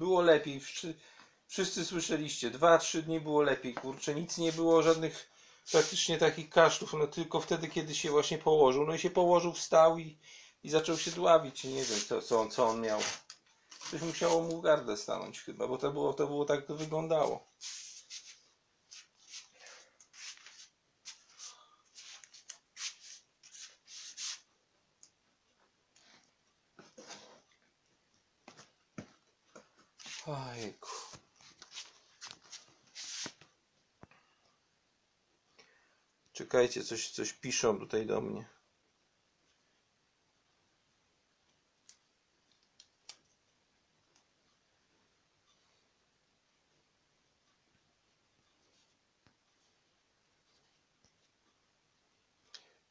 Było lepiej. Wszy- Wszyscy słyszeliście. Dwa, trzy dni było lepiej, kurczę. Nic nie było, żadnych praktycznie takich kaszlów. No tylko wtedy, kiedy się właśnie położył. No i się położył, wstał i, i zaczął się dławić. Nie wiem, co, co, on, co on miał. Coś musiało mu gardę stanąć chyba, bo to było, to było tak to wyglądało. Ojejku. Czekajcie, coś, coś piszą tutaj do mnie.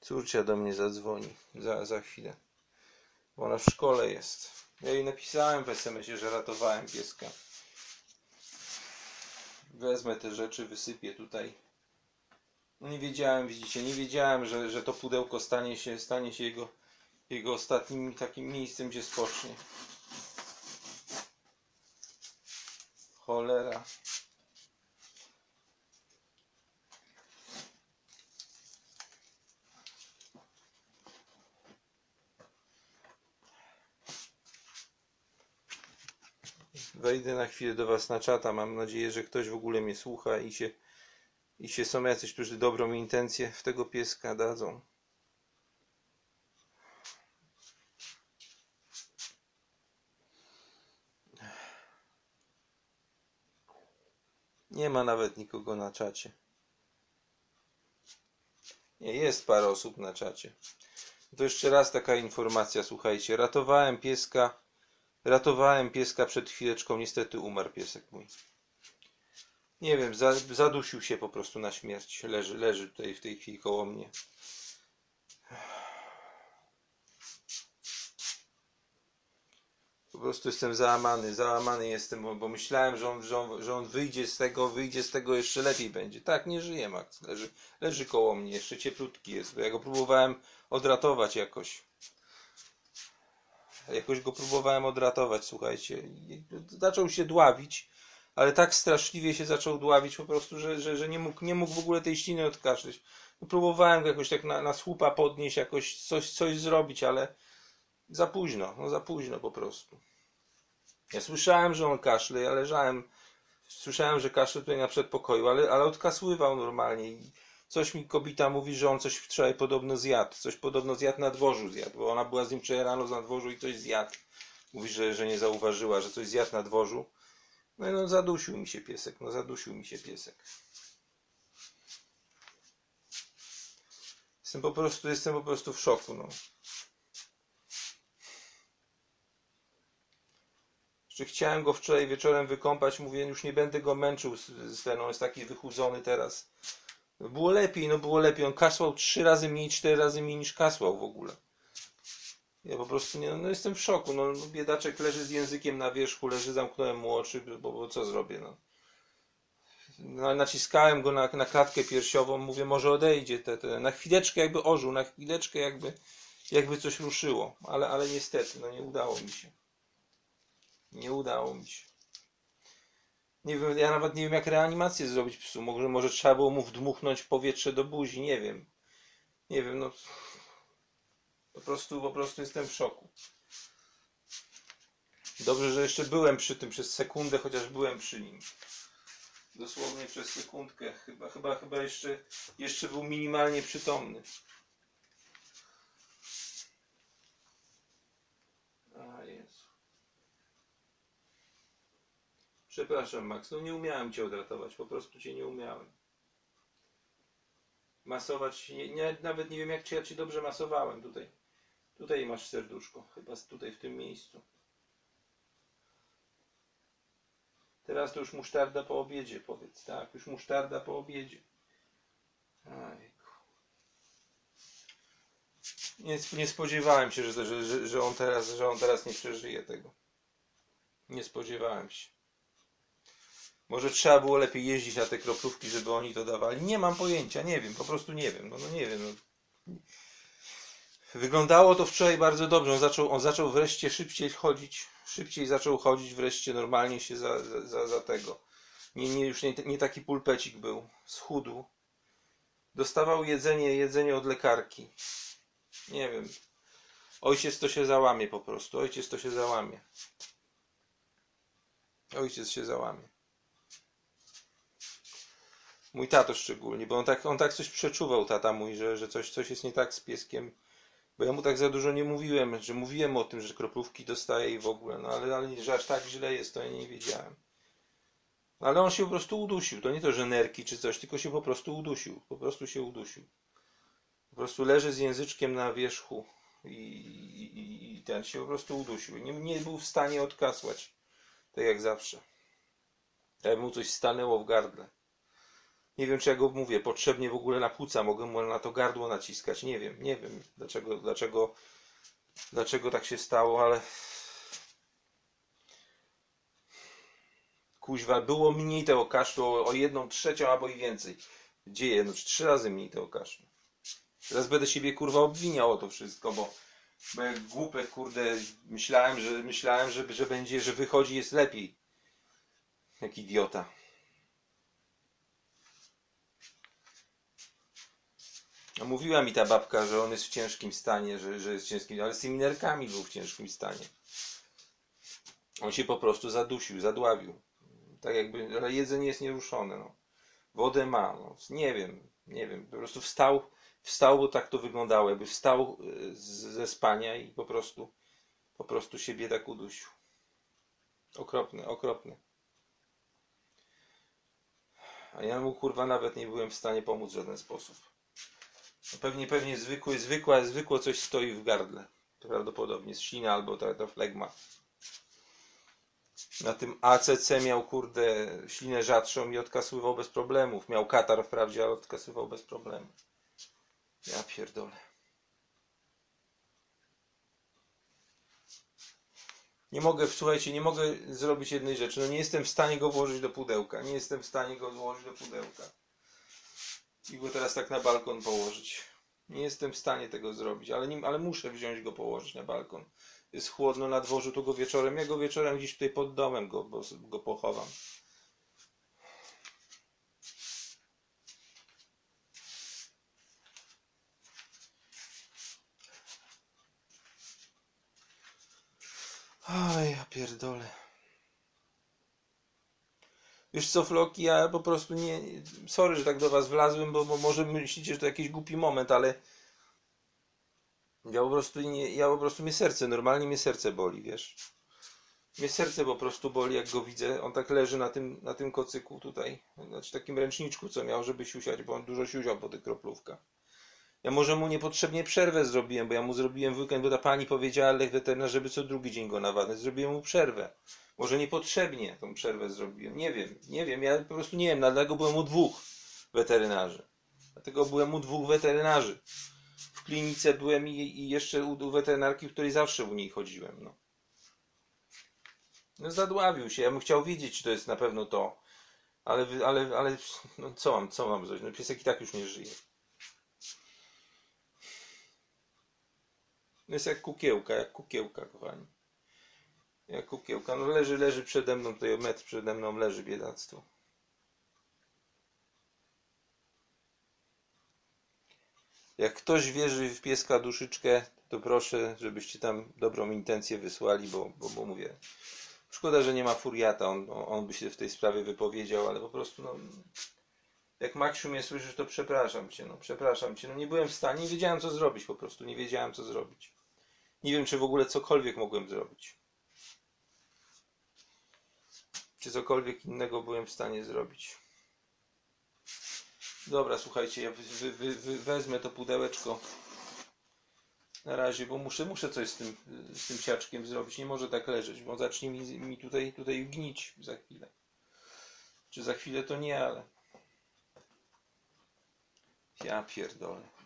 Córcia do mnie zadzwoni za, za chwilę. Bo ona w szkole jest. Ja jej napisałem w SMS-ie, że ratowałem pieska. Wezmę te rzeczy, wysypię tutaj. No nie wiedziałem, widzicie, nie wiedziałem, że, że to pudełko stanie się, stanie się jego, jego ostatnim takim miejscem, gdzie spocznie. Cholera. Wejdę na chwilę do Was na czata. Mam nadzieję, że ktoś w ogóle mnie słucha i się, i się są jacyś, którzy dobrą intencję w tego pieska dadzą. Nie ma nawet nikogo na czacie. Nie, jest parę osób na czacie. To jeszcze raz taka informacja, słuchajcie. Ratowałem pieska. Ratowałem pieska przed chwileczką. Niestety umarł piesek mój. Nie wiem, za, zadusił się po prostu na śmierć. Leży, leży tutaj w tej chwili koło mnie. Po prostu jestem załamany, załamany jestem, bo, bo myślałem, że on, że, on, że on wyjdzie z tego, wyjdzie z tego jeszcze lepiej będzie. Tak, nie żyje Max, leży, leży koło mnie, jeszcze cieplutki jest, bo ja go próbowałem odratować jakoś. Jakoś go próbowałem odratować, słuchajcie. Zaczął się dławić, ale tak straszliwie się zaczął dławić po prostu, że, że, że nie, mógł, nie mógł w ogóle tej śliny odkaszleć. No, próbowałem go jakoś tak na, na słupa podnieść, jakoś coś, coś zrobić, ale za późno, no za późno po prostu. Ja słyszałem, że on kaszle, ja leżałem, słyszałem, że kaszle tutaj na przedpokoju, ale, ale odkasływał normalnie i coś mi kobita mówi, że on coś wczoraj podobno zjadł, coś podobno zjadł na dworzu zjadł, bo ona była z nim wczoraj rano na dworzu i coś zjadł. Mówi, że, że nie zauważyła, że coś zjadł na dworzu. No i no zadusił mi się piesek, no zadusił mi się piesek. Jestem po prostu, jestem po prostu w szoku, no. Jeszcze chciałem go wczoraj wieczorem wykąpać, mówię, już nie będę go męczył z, z ten, on jest taki wychudzony teraz. Było lepiej, no było lepiej. On kasłał trzy razy mniej, cztery razy mniej niż kasłał w ogóle. Ja po prostu nie, no jestem w szoku. No, no biedaczek leży z językiem na wierzchu, leży, zamknąłem mu oczy, bo, bo co zrobię, no. no naciskałem go na, na klatkę piersiową, mówię, może odejdzie, te, te, na chwileczkę jakby ożył, na chwileczkę jakby, jakby coś ruszyło, ale, ale niestety, no nie udało mi się. Nie udało mi się. Nie wiem, ja nawet nie wiem jak reanimację zrobić psu. Może, może trzeba było mu wdmuchnąć powietrze do buzi, nie wiem. Nie wiem, no. Po prostu, po prostu jestem w szoku. Dobrze, że jeszcze byłem przy tym przez sekundę, chociaż byłem przy nim. Dosłownie przez sekundkę. Chyba, chyba, chyba jeszcze, jeszcze był minimalnie przytomny. A Jezu. Przepraszam, Max, no nie umiałem cię odratować, po prostu cię nie umiałem. Masować, nie, nie, nawet nie wiem jak cię, ja ci dobrze masowałem tutaj. Tutaj masz serduszko, chyba tutaj w tym miejscu. Teraz to już musztarda po obiedzie, powiedz, tak, już musztarda po obiedzie. Ajku. Nie, nie spodziewałem się, że, że, że, on teraz, że on teraz nie przeżyje tego. Nie spodziewałem się. Może trzeba było lepiej jeździć na te kroplówki, żeby oni to dawali. Nie mam pojęcia, nie wiem, po prostu nie wiem. No, no nie wiem. No. Wyglądało to wczoraj bardzo dobrze. On zaczął, on zaczął wreszcie szybciej chodzić. Szybciej zaczął chodzić, wreszcie normalnie się za, za, za tego. Nie, nie, już nie, nie taki pulpecik był. Schudł. Dostawał jedzenie, jedzenie od lekarki. Nie wiem. Ojciec to się załamie po prostu. Ojciec to się załamie. Ojciec się załamie. Mój tato szczególnie, bo on tak, on tak coś przeczuwał, tata mój, że, że coś, coś jest nie tak z pieskiem. Bo ja mu tak za dużo nie mówiłem, że mówiłem o tym, że kroplówki dostaje i w ogóle, no ale, ale że aż tak źle jest, to ja nie wiedziałem. Ale on się po prostu udusił. To nie to, że nerki czy coś, tylko się po prostu udusił. Po prostu się udusił. Po prostu leży z języczkiem na wierzchu i, i, i ten się po prostu udusił. Nie, nie był w stanie odkasłać. Tak jak zawsze. Jakby mu coś stanęło w gardle. Nie wiem, czy ja go mówię, potrzebnie w ogóle na płuca, mogę mu na to gardło naciskać. Nie wiem, nie wiem, dlaczego, dlaczego, dlaczego tak się stało, ale kuźwa, było mniej tego kaszlu o, jedną trzecią albo i więcej. Dzieje, no trzy razy mniej tego kaszlu. Teraz będę siebie kurwa obwiniał o to wszystko, bo, bo jak głupek, kurde, myślałem, że myślałem, że, że będzie, że wychodzi jest lepiej. Jak idiota. No, mówiła mi ta babka, że on jest w ciężkim stanie, że, że jest ciężkim, ale z tymi nerkami był w ciężkim stanie. On się po prostu zadusił, zadławił. Tak jakby, ale jedzenie jest nieruszone. No. Wodę ma. No. Nie wiem, nie wiem. Po prostu wstał, wstał, bo tak to wyglądało. Jakby wstał z, ze spania i po prostu, po prostu się biedak udusił. Okropny, okropny. A ja mu kurwa nawet nie byłem w stanie pomóc w żaden sposób. Pewnie, pewnie zwykły, zwykła, zwykło coś stoi w gardle. Prawdopodobnie ślina albo ta, ta flegma. Na tym ACC miał, kurde, ślinę rzadszą i odkasywał bez problemów. Miał katar wprawdzie, ale odkasywał bez problemu. Ja pierdolę. Nie mogę, słuchajcie, nie mogę zrobić jednej rzeczy. No nie jestem w stanie go włożyć do pudełka. Nie jestem w stanie go włożyć do pudełka. I go teraz tak na balkon położyć. Nie jestem w stanie tego zrobić, ale, nim, ale muszę wziąć go położyć na balkon. Jest chłodno na dworzu, to go wieczorem. Ja go wieczorem gdzieś tutaj pod domem go, bo, go pochowam. Oj, ja pierdolę. Wiesz co, Floki, ja po prostu nie... Sorry, że tak do was wlazłem, bo, bo może myślicie, że to jakiś głupi moment, ale... Ja po prostu nie... Ja po prostu mnie serce, normalnie mnie serce boli, wiesz. Mnie serce po prostu boli, jak go widzę. On tak leży na tym, na tym kocyku tutaj. Znaczy takim ręczniczku, co miał, żeby siusiać, bo on dużo siusiał po tych kroplówkach. Ja może mu niepotrzebnie przerwę zrobiłem, bo ja mu zrobiłem w weekend, bo ta pani powiedziała lek weterynarz, żeby co drugi dzień go nawadniać. Zrobiłem mu przerwę. Może niepotrzebnie tą przerwę zrobiłem. Nie wiem, nie wiem. Ja po prostu nie wiem, dlatego byłem u dwóch weterynarzy. Dlatego byłem u dwóch weterynarzy. W klinice byłem i, i jeszcze u weterynarki, w której zawsze u niej chodziłem. No. no zadławił się. Ja bym chciał wiedzieć, czy to jest na pewno to. Ale, ale, ale no co mam, co mam zrobić? No piesek i tak już nie żyje. No jest jak kukiełka, jak kukiełka, kochani. Jak kukiełka. No leży, leży przede mną, tutaj metr przede mną leży biedactwo. Jak ktoś wierzy w pieska duszyczkę, to proszę, żebyście tam dobrą intencję wysłali, bo, bo, bo mówię, szkoda, że nie ma furiata, on, on by się w tej sprawie wypowiedział, ale po prostu no, jak Maksiu mnie słyszysz, to przepraszam cię, no przepraszam cię, no nie byłem w stanie, nie wiedziałem co zrobić po prostu, nie wiedziałem co zrobić. Nie wiem, czy w ogóle cokolwiek mogłem zrobić. Czy cokolwiek innego byłem w stanie zrobić. Dobra, słuchajcie, ja wy, wy, wy, wezmę to pudełeczko na razie, bo muszę, muszę coś z tym, z tym siaczkiem zrobić. Nie może tak leżeć, bo zacznie mi, mi tutaj, tutaj gnić za chwilę. Czy za chwilę to nie, ale... Ja pierdolę.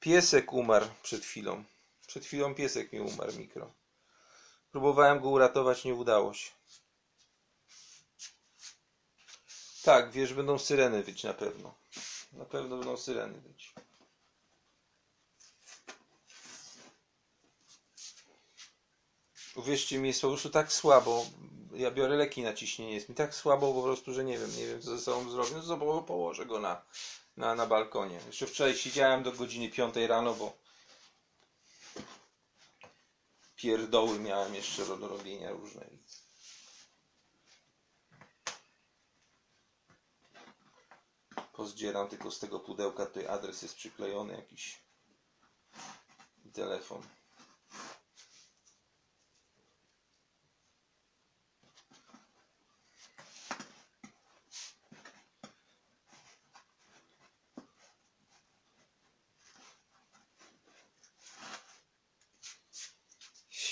Piesek umarł przed chwilą. Przed chwilą piesek mi umarł mikro. Próbowałem go uratować, nie udało się. Tak, wiesz, będą syreny wyć na pewno. Na pewno będą syreny wyć. Uwierzcie mi, jest po prostu tak słabo. Ja biorę leki na ciśnienie. Jest mi tak słabo po prostu, że nie wiem, nie wiem co ze sobą zrobię. No położę go na, na, na balkonie. Jeszcze wczoraj siedziałem do godziny 5 rano, bo pierdoły miałem jeszcze do robienia różne. Pozdzieram tylko z tego pudełka, tutaj adres jest przyklejony jakiś telefon.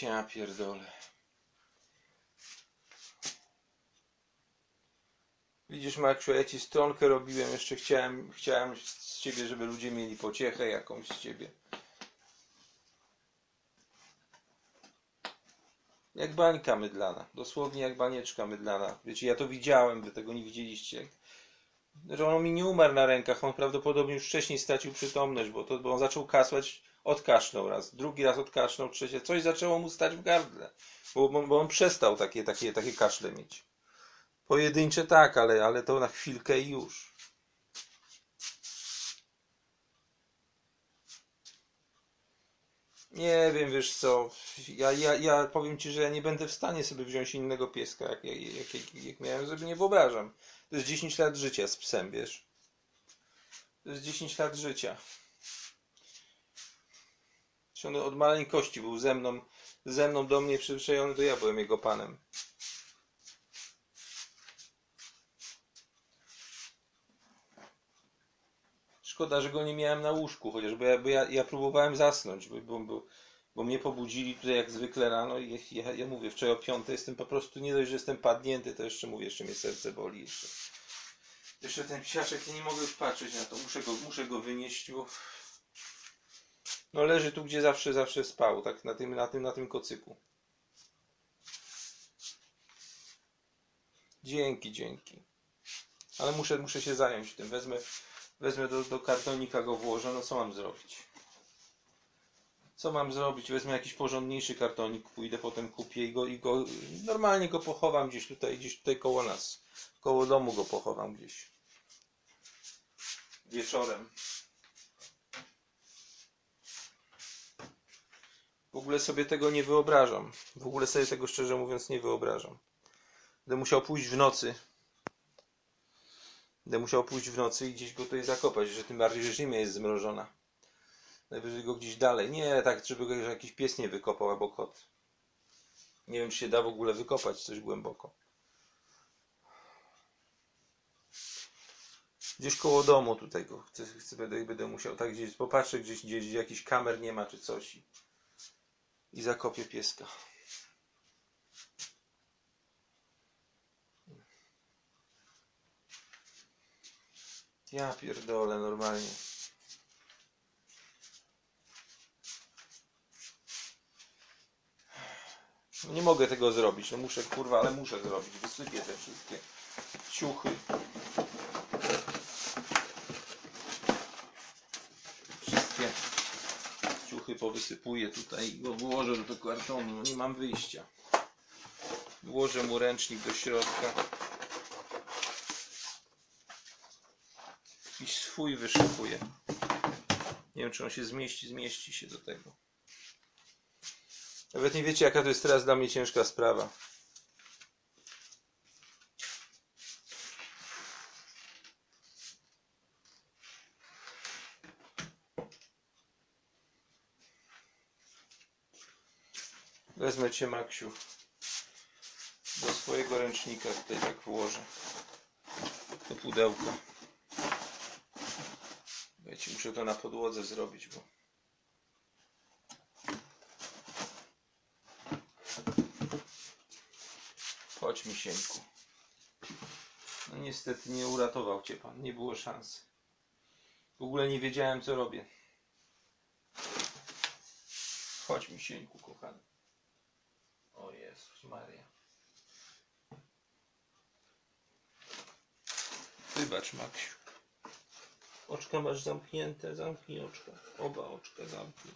Ja pierdolę. Widzisz, Maksiu, ja ci stronkę robiłem, jeszcze chciałem, chciałem z ciebie, żeby ludzie mieli pociechę jakąś z ciebie. Jak bańka mydlana, dosłownie jak banieczka mydlana. Wiecie, ja to widziałem, wy tego nie widzieliście. Że on mi nie umarł na rękach, on prawdopodobnie już wcześniej stracił przytomność, bo, to, bo on zaczął kasłać, odkasznął raz, drugi raz odkasznął, trzecie, coś zaczęło mu stać w gardle, bo, bo, bo on przestał takie, takie, takie kaszle mieć. Pojedyncze tak, ale, ale to na chwilkę i już. Nie wiem, wiesz co, ja, ja, ja powiem ci, że ja nie będę w stanie sobie wziąć innego pieska, jak, jak, jak, jak miałem, sobie nie wyobrażam. To jest 10 lat życia z psem, wiesz. To jest 10 lat życia. On od maleńkości był ze mną, ze mną do mnie przyzwyczajony, to ja byłem jego panem. Szkoda, że go nie miałem na łóżku, chociaż bo ja, bo ja, ja próbowałem zasnąć, bo, bo, bo, bo mnie pobudzili tutaj jak zwykle rano i ja, ja mówię, wczoraj o piątej jestem po prostu, nie dość, że jestem padnięty, to jeszcze mówię, jeszcze mnie serce boli jeszcze. Jeszcze ten psiaczek, ja nie mogę już patrzeć na to, muszę go, muszę go wynieść, bo... No leży tu, gdzie zawsze, zawsze spał, tak na tym, na tym, na tym kocyku. Dzięki, dzięki. Ale muszę, muszę się zająć tym, wezmę, Wezmę do, do kartonika go włożę, no co mam zrobić? Co mam zrobić? Wezmę jakiś porządniejszy kartonik, pójdę potem kupię i go, i go normalnie go pochowam gdzieś tutaj, gdzieś tutaj koło nas. Koło domu go pochowam gdzieś. Wieczorem. W ogóle sobie tego nie wyobrażam. W ogóle sobie tego szczerze mówiąc nie wyobrażam. Będę musiał pójść w nocy Będę musiał pójść w nocy i gdzieś go tutaj zakopać, że tym bardziej, że ziemia jest zmrożona. Najwyżej go gdzieś dalej. Nie, tak, żeby go jakiś pies nie wykopał albo kot. Nie wiem, czy się da w ogóle wykopać coś głęboko. Gdzieś koło domu tutaj go chcę, chcę będę, będę musiał tak gdzieś popatrzeć, gdzieś, gdzieś jakiś kamer nie ma czy coś i, zakopię pieska. Ja pierdolę normalnie. No nie mogę tego zrobić, no muszę kurwa, ale muszę zrobić. Wysypię te wszystkie ciuchy. Wszystkie ciuchy powysypuję tutaj i go włożę do kartonu. No nie mam wyjścia. Włożę mu ręcznik do środka. jakiś swój wyszukuję. Nie wiem, czy on się zmieści, zmieści się do tego. Nawet nie wiecie, jaka to jest teraz dla mnie ciężka sprawa. Wezmę cię, Maksiu, do swojego ręcznika, tutaj tak włożę. To pudełko. Wiecie, muszę to na podłodze zrobić, bo... Chodź, misieńku. No niestety nie uratował cię pan, nie było szans. W ogóle nie wiedziałem, co robię. Chodź, misieńku, kochany. Jezus Maria. Wybacz, Maksiu. Oczka masz zamknięte, zamknij oczka. Oba oczka zamknij.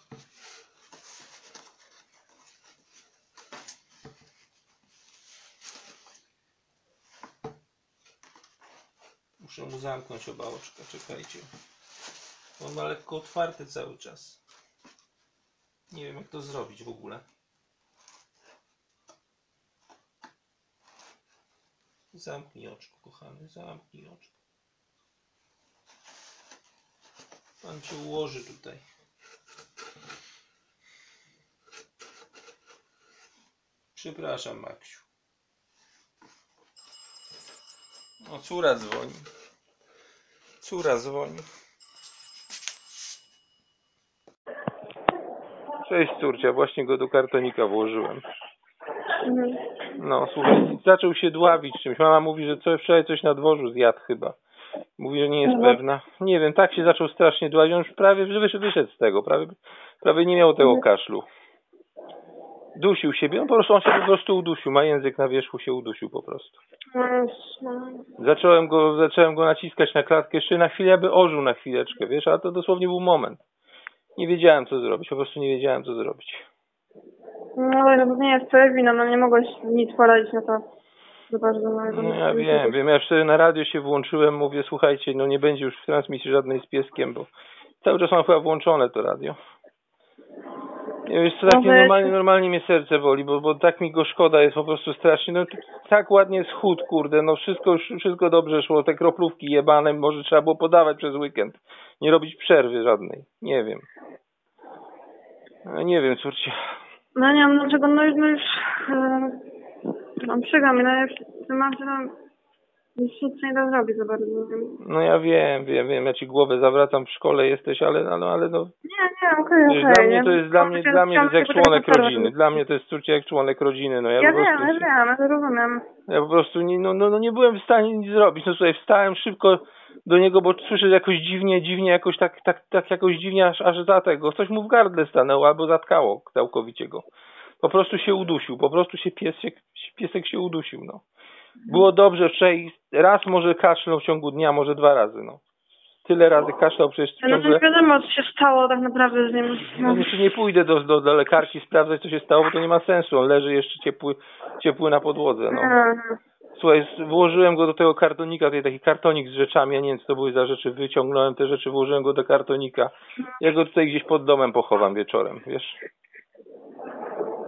Muszę mu zamknąć oba oczka, czekajcie. On ma lekko otwarte cały czas. Nie wiem jak to zrobić w ogóle. Zamknij oczko, kochany, zamknij oczko. Pan cię ułoży tutaj. Przepraszam, Maksiu. O, córa dzwoni. Córa dzwoni. Cześć, córcia. Właśnie go do kartonika włożyłem. Mhm. No, słuchaj, zaczął się dławić czymś. Mama mówi, że co, wczoraj coś na dworzu zjadł chyba. Mówi, że nie jest Mhm. pewna. Nie wiem, tak się zaczął strasznie dławić. On już prawie wyszedł, wyszedł z tego. Prawie, prawie nie miał tego Mhm. kaszlu. Dusił siebie. On po prostu, on się po prostu udusił. Ma język na wierzchu, się udusił po prostu. No, no. Zacząłem go, zacząłem go naciskać na klatkę jeszcze na chwilę, aby ożył na chwileczkę, wiesz, ale to dosłownie był moment. Nie wiedziałem, co zrobić. Po prostu nie wiedziałem, co zrobić. No ale to nie jest twoja wina, no nie mogłeś nic poradzić na to. Za bardzo, no, No ja wiem, wiem. Ja wtedy na radio się włączyłem, mówię, słuchajcie, no nie będzie już w transmisji żadnej z pieskiem, bo cały czas mam chyba włączone to radio. Nie wiesz, co takie normalnie, normalnie mnie serce boli, bo, bo tak mi go szkoda jest po prostu strasznie. No tak ładnie schód, kurde, no wszystko, wszystko dobrze szło, te kroplówki jebane, może trzeba było podawać przez weekend. Nie robić przerwy żadnej. Nie wiem. No, nie wiem, córcie. No nie wiem dlaczego, no już, no już, no przykro mi, no już tym momencie, no, już nic nie da zrobić za bardzo. nie wiem. No ja wiem, wiem, wiem, ja ci głowę zawracam w szkole jesteś, ale, ale, ale no Nie, nie, okej, Wiesz, okej. dla mnie ja to jest, dla mnie, dla mnie jest jak członek rodziny. Dla mnie to jest córcia jak członek rodziny. No ja, Ja po wiem, prostu, ja wiem, ja to rozumiem. ja po prostu nie, no, no, no nie byłem w stanie nic zrobić. No słuchaj, wstałem szybko do niego, bo słyszę jakoś dziwnie, dziwnie, jakoś tak, tak, tak jakoś dziwnie aż, aż za tego. Coś mu w gardle stanęło albo zatkało całkowicie go. Po prostu się udusił, po prostu się piesek, piesek się udusił, no. Było dobrze, wczoraj raz może kaszlał w ciągu dnia, może dwa razy, no. Tyle razy kaszlał przecież No ciągle. nie wiadomo, co się stało tak naprawdę z nim. No jeszcze nie pójdę do, do, do lekarki sprawdzać, co się stało, bo to nie ma sensu. On leży jeszcze ciepły, ciepły na podłodze. No. Słuchaj, włożyłem go do tego kartonika, tutaj taki kartonik z rzeczami, ja nie wiem, co to były za rzeczy, wyciągnąłem te rzeczy, włożyłem go do kartonika. Ja go tutaj gdzieś pod domem pochowam wieczorem, wiesz?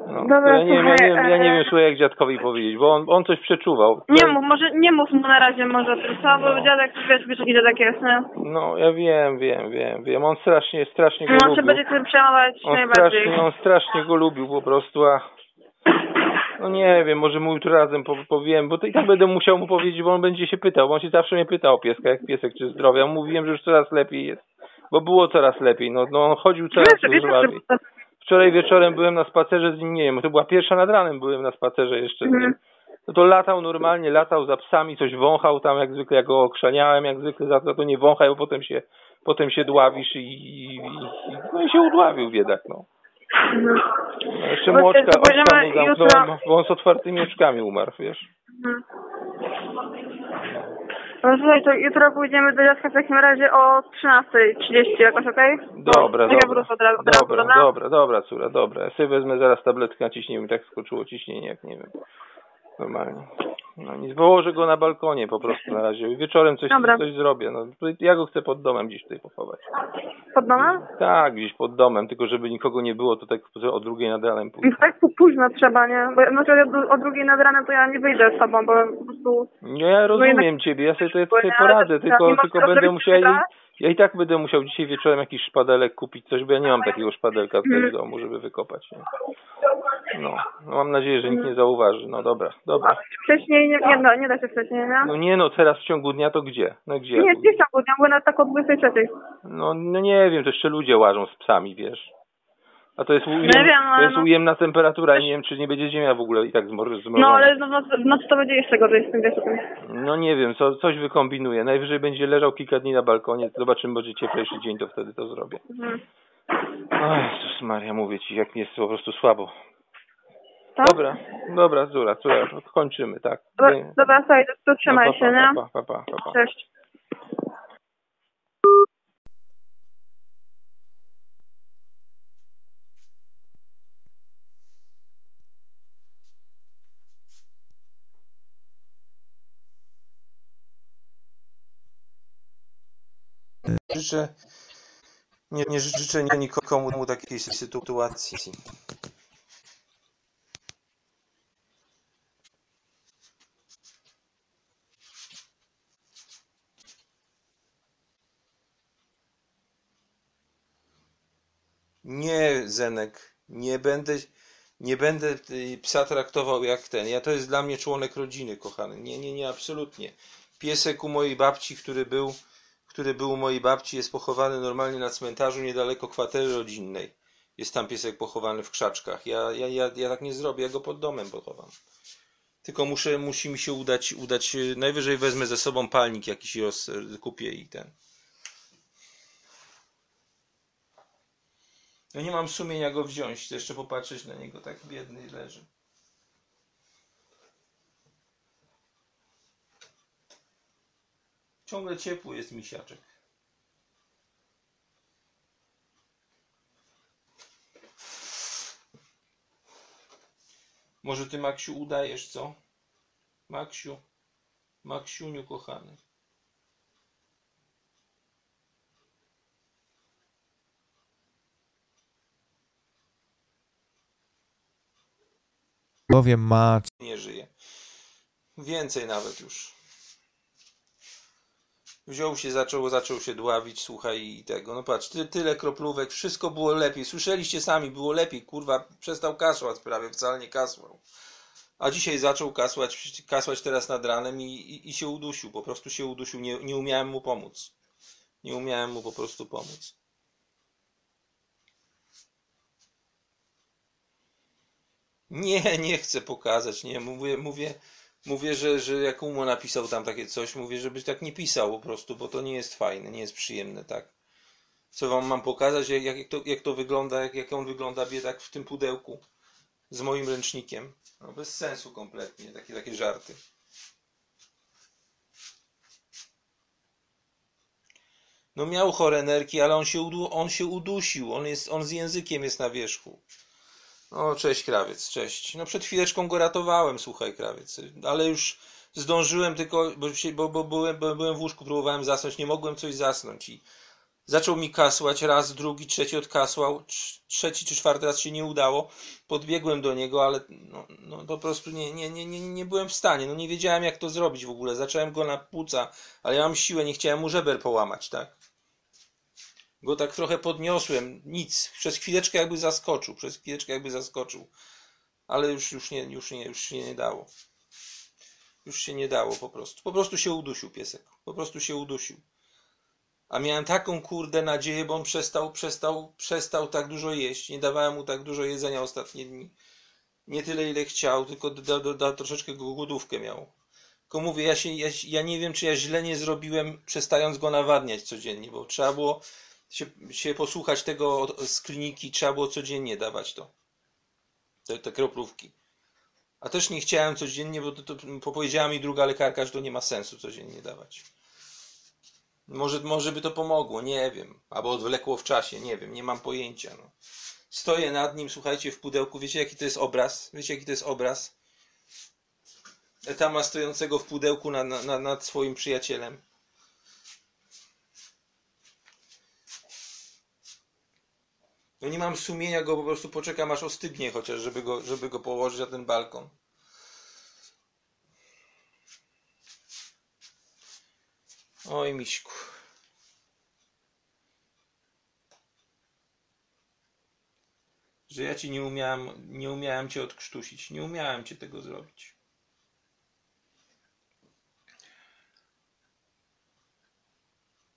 No, Dobra, ja nie wiem, ja nie ja nie słuchaj, wiem, słuchaj, jak dziadkowi powiedzieć, bo on, on coś przeczuwał. Nie mów, może nie mów mu na razie może tylko, bo dziadek, wiesz, wiesz jaki dziadek jest, nie? No, ja wiem, wiem, wiem, wiem. On strasznie, strasznie go No, on się lubił. będzie tym przejmować On najbardziej. strasznie, on strasznie go lubił po prostu, a no nie wiem, może mu jutro razem po- powiem, bo to i tak będę musiał mu powiedzieć, bo on będzie się pytał, bo on się zawsze mnie pytał o pieska, jak piesek czy zdrowia. Mówiłem, że już coraz lepiej jest, bo było coraz lepiej, no, no on chodził coraz że- Wczoraj wieczorem byłem na spacerze z nim, nie wiem, to była pierwsza nad ranem byłem na spacerze jeszcze z nim. Mhm. No to latał normalnie, latał za psami, coś wąchał tam jak zwykle, ja go okrzaniałem jak zwykle, za to, to nie wąchaj, bo potem się, potem się dławisz i, i, i, no i się udławił biedak, no. No jeszcze mu oczka, oczka mu zamknąłem, jutro- bo on z otwartymi oczkami umarł, wiesz. Mhm. No słuchaj, to jutro pójdziemy do dziadka w takim razie o 13.30 jakoś, okej? Dobra, No, dobra, wrócę od razu, od razu, dobra, dobra? dobra, córa, dobra. Ja sobie wezmę zaraz tabletkę na ciśnienie, tak skoczyło ciśnienie, jak nie wiem. Normalnie. No nic, położę go na balkonie po prostu na razie. Wieczorem coś, Dobra. coś zrobię. No, ja go chcę pod domem gdzieś tutaj pochować. Pod domem? Tak, gdzieś pod domem, tylko żeby nikogo nie było, to tak o drugiej nad ranem pójdę. No tak późno trzeba, nie? Bo znaczy o, o drugiej nad ranem to ja nie wyjdę z tobą, bo po prostu... No ja rozumiem jednak- ciebie, ja sobie to ja Bo sobie nie, poradzę, tylko, tylko będę musiał, tak? Ja i tak będę musiał dzisiaj wieczorem jakiś szpadelek kupić, coś, bo ja nie mam takiego szpadelka tutaj w domu, żeby wykopać. Nie? No, no mam nadzieję, że nikt nie zauważy. No dobra, dobra. Wcześniej nie, nie, da, nie da się wcześniej, nie? No nie no, teraz w ciągu dnia to gdzie? No gdzie? Nie, nie chciałbym, ja byłem na tak o 23. No, no nie wiem, to jeszcze ludzie łażą z psami, wiesz. A to jest, ujem, No wiem, to ale jest no- ujemna temperatura i nie wiem, czy nie będzie ziemia w ogóle i tak zmrożona. No ale no, no, no to będzie jeszcze gorzej z tym tym. No nie wiem, co, coś wykombinuję. Najwyżej będzie leżał kilka dni na balkonie, zobaczymy, będzie cieplejszy dzień, to wtedy to zrobię. Mhm. O Jezus Maria, mówię ci, jak mi jest po prostu słabo. Tak? Dobra, dobra, Zura, Zura, kończymy, tak. Dobra, dobra, słuchaj, to, to trzymaj No, pa, się, pa, nie? Pa, pa, pa, pa, pa. Cześć. Życzę, nie, nie życzę nikomu takiej sytuacji. Nie, Zenek, nie będę, nie będę psa traktował jak ten. Ja to jest dla mnie członek rodziny, kochany. Nie, nie, nie, absolutnie. Piesek u mojej babci, który był, który był u mojej babci, jest pochowany normalnie na cmentarzu niedaleko kwatery rodzinnej. Jest tam piesek pochowany w krzaczkach. Ja, ja, ja, ja tak nie zrobię, ja go pod domem pochowam. Tylko muszę, musi mi się udać, udać, najwyżej wezmę ze sobą palnik jakiś i kupię i ten. No nie mam sumienia go wziąć, chcę jeszcze popatrzeć na niego, tak biedny leży. Ciągle ciepły jest misiaczek. Może ty, Maksiu, udajesz, co? Maksiu, Maksiuniu kochany. bowiem ma nie żyje. Więcej nawet już. Wziął się, zaczął, zaczął się dławić, słuchaj, i tego. No patrz, ty, tyle kroplówek, wszystko było lepiej. Słyszeliście sami, było lepiej, kurwa, przestał kasłać prawie, wcale nie kasłał. A dzisiaj zaczął kasłać, kasłać teraz nad ranem i, i, i się udusił, po prostu się udusił, nie, nie umiałem mu pomóc. Nie umiałem mu po prostu pomóc. Nie, nie chcę pokazać, nie, mówię, mówię, mówię, że, że jak Umo napisał tam takie coś, mówię, żebyś tak nie pisał po prostu, bo to nie jest fajne, nie jest przyjemne, tak. Co wam mam pokazać, jak, jak, to, jak to wygląda, jak, jak on wygląda biedak w tym pudełku z moim ręcznikiem. No bez sensu kompletnie, takie, takie żarty. No miał chore nerki, ale on się, udu, on się udusił, on, jest, on z językiem jest na wierzchu. O, cześć krawiec, cześć. No przed chwileczką go ratowałem, słuchaj krawiec, ale już zdążyłem tylko, bo, się, bo, bo, byłem, byłem w łóżku, próbowałem zasnąć, nie mogłem coś zasnąć i zaczął mi kasłać, raz, drugi, trzeci odkasłał, trzeci czy czwarty raz się nie udało, podbiegłem do niego, ale no, no po prostu nie, nie, nie, nie, nie byłem w stanie, no nie wiedziałem jak to zrobić w ogóle, zacząłem go na płuca, ale ja mam siłę, nie chciałem mu żeber połamać, tak go tak trochę podniosłem, nic, przez chwileczkę jakby zaskoczył, przez chwileczkę jakby zaskoczył, ale już, już, nie, już, nie, już się nie dało. Już się nie dało po prostu. Po prostu się udusił piesek. Po prostu się udusił. A miałem taką kurde nadzieję, bo on przestał, przestał, przestał tak dużo jeść. Nie dawałem mu tak dużo jedzenia ostatnie dni. Nie tyle, ile chciał, tylko da, da, da, troszeczkę głodówkę miał. Tylko mówię, ja, się, ja, ja nie wiem, czy ja źle nie zrobiłem, przestając go nawadniać codziennie, bo trzeba było się, się posłuchać tego z kliniki, trzeba było codziennie dawać to. Te, te kroplówki. A też nie chciałem codziennie, bo to, to powiedziała mi druga lekarka, że to nie ma sensu codziennie dawać. Może, może by to pomogło, nie wiem. Albo odwlekło w czasie, nie wiem, nie mam pojęcia. No. Stoję nad nim, słuchajcie, w pudełku. Wiecie, jaki to jest obraz? Wiecie, jaki to jest obraz? Etama stojącego w pudełku na, na, nad swoim przyjacielem. No nie mam sumienia go, po prostu poczekam aż ostygnie chociaż, żeby go, żeby go położyć na ten balkon. Oj, miśku. Że ja ci nie umiałem, nie umiałem cię odkrztusić. Nie umiałem cię tego zrobić.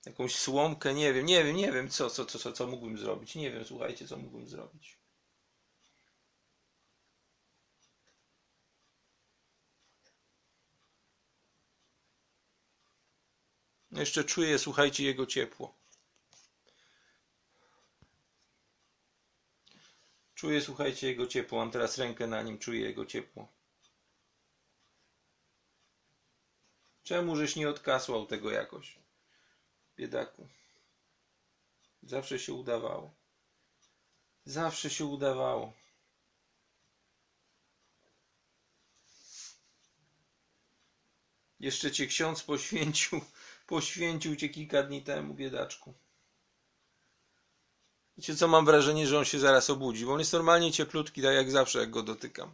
Jakąś słomkę, nie wiem, nie wiem, nie wiem, co, co, co, co, co mógłbym zrobić. Nie wiem, słuchajcie, co mógłbym zrobić. Jeszcze czuję, słuchajcie, jego ciepło. Czuję, słuchajcie, jego ciepło. Mam teraz rękę na nim, czuję jego ciepło. Czemu żeś nie odkasłał tego jakoś? Biedaku. Zawsze się udawało. Zawsze się udawało. Jeszcze cię ksiądz poświęcił, poświęcił cię kilka dni temu, biedaczku. Wiecie co, mam wrażenie, że on się zaraz obudzi, bo on jest normalnie cieplutki, tak jak zawsze, jak go dotykam.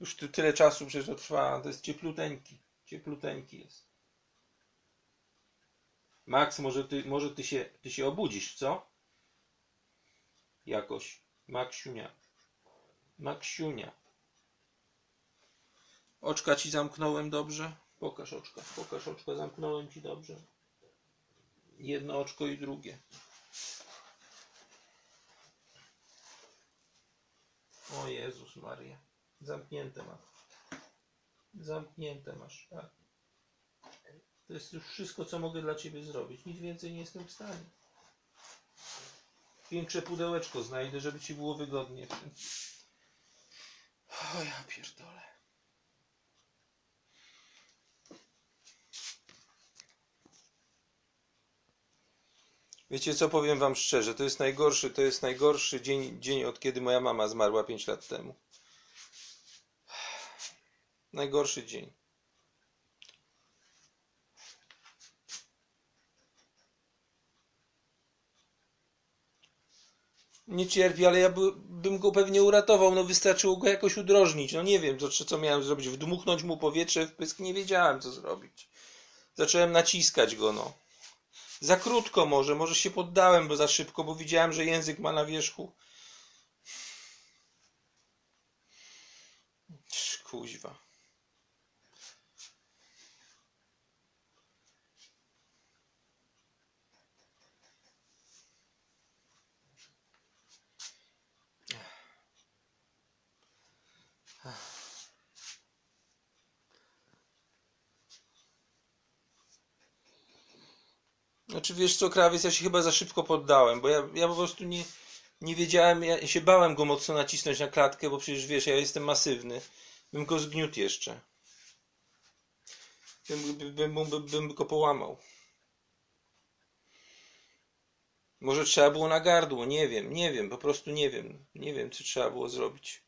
Już ty, tyle czasu przecież to trwa, to jest ciepluteńki. Ciepluteńki jest. Max, może ty, może ty się, ty się obudzisz, co? Jakoś. Maksiunia. Maksiunia. Oczka ci zamknąłem dobrze? Pokaż oczka, pokaż oczka, zamknąłem ci dobrze. Jedno oczko i drugie. O Jezus Maria. Zamknięte masz. Zamknięte masz, tak. To jest już wszystko, co mogę dla Ciebie zrobić. Nic więcej nie jestem w stanie. Większe pudełeczko znajdę, żeby Ci było wygodnie. O ja pierdolę. Wiecie co, powiem wam szczerze, to jest najgorszy, to jest najgorszy dzień, dzień od kiedy moja mama zmarła 5 lat temu. Najgorszy dzień. Nie cierpi, ale ja by, bym go pewnie uratował. No wystarczyło go jakoś udrożnić. No nie wiem, co, co miałem zrobić. Wdmuchnąć mu powietrze w pysk. Nie wiedziałem, co zrobić. Zacząłem naciskać go, no. Za krótko może, może się poddałem, bo za szybko, bo widziałem, że język ma na wierzchu. Kuźwa. Znaczy wiesz co, krawiec, ja się chyba za szybko poddałem, bo ja, ja po prostu nie, nie wiedziałem, ja się bałem go mocno nacisnąć na klatkę, bo przecież wiesz, ja jestem masywny. Bym go zgniótł jeszcze. Bym, bym, bym, bym go połamał. Może trzeba było na gardło, nie wiem, nie wiem, po prostu nie wiem. Nie wiem, co trzeba było zrobić.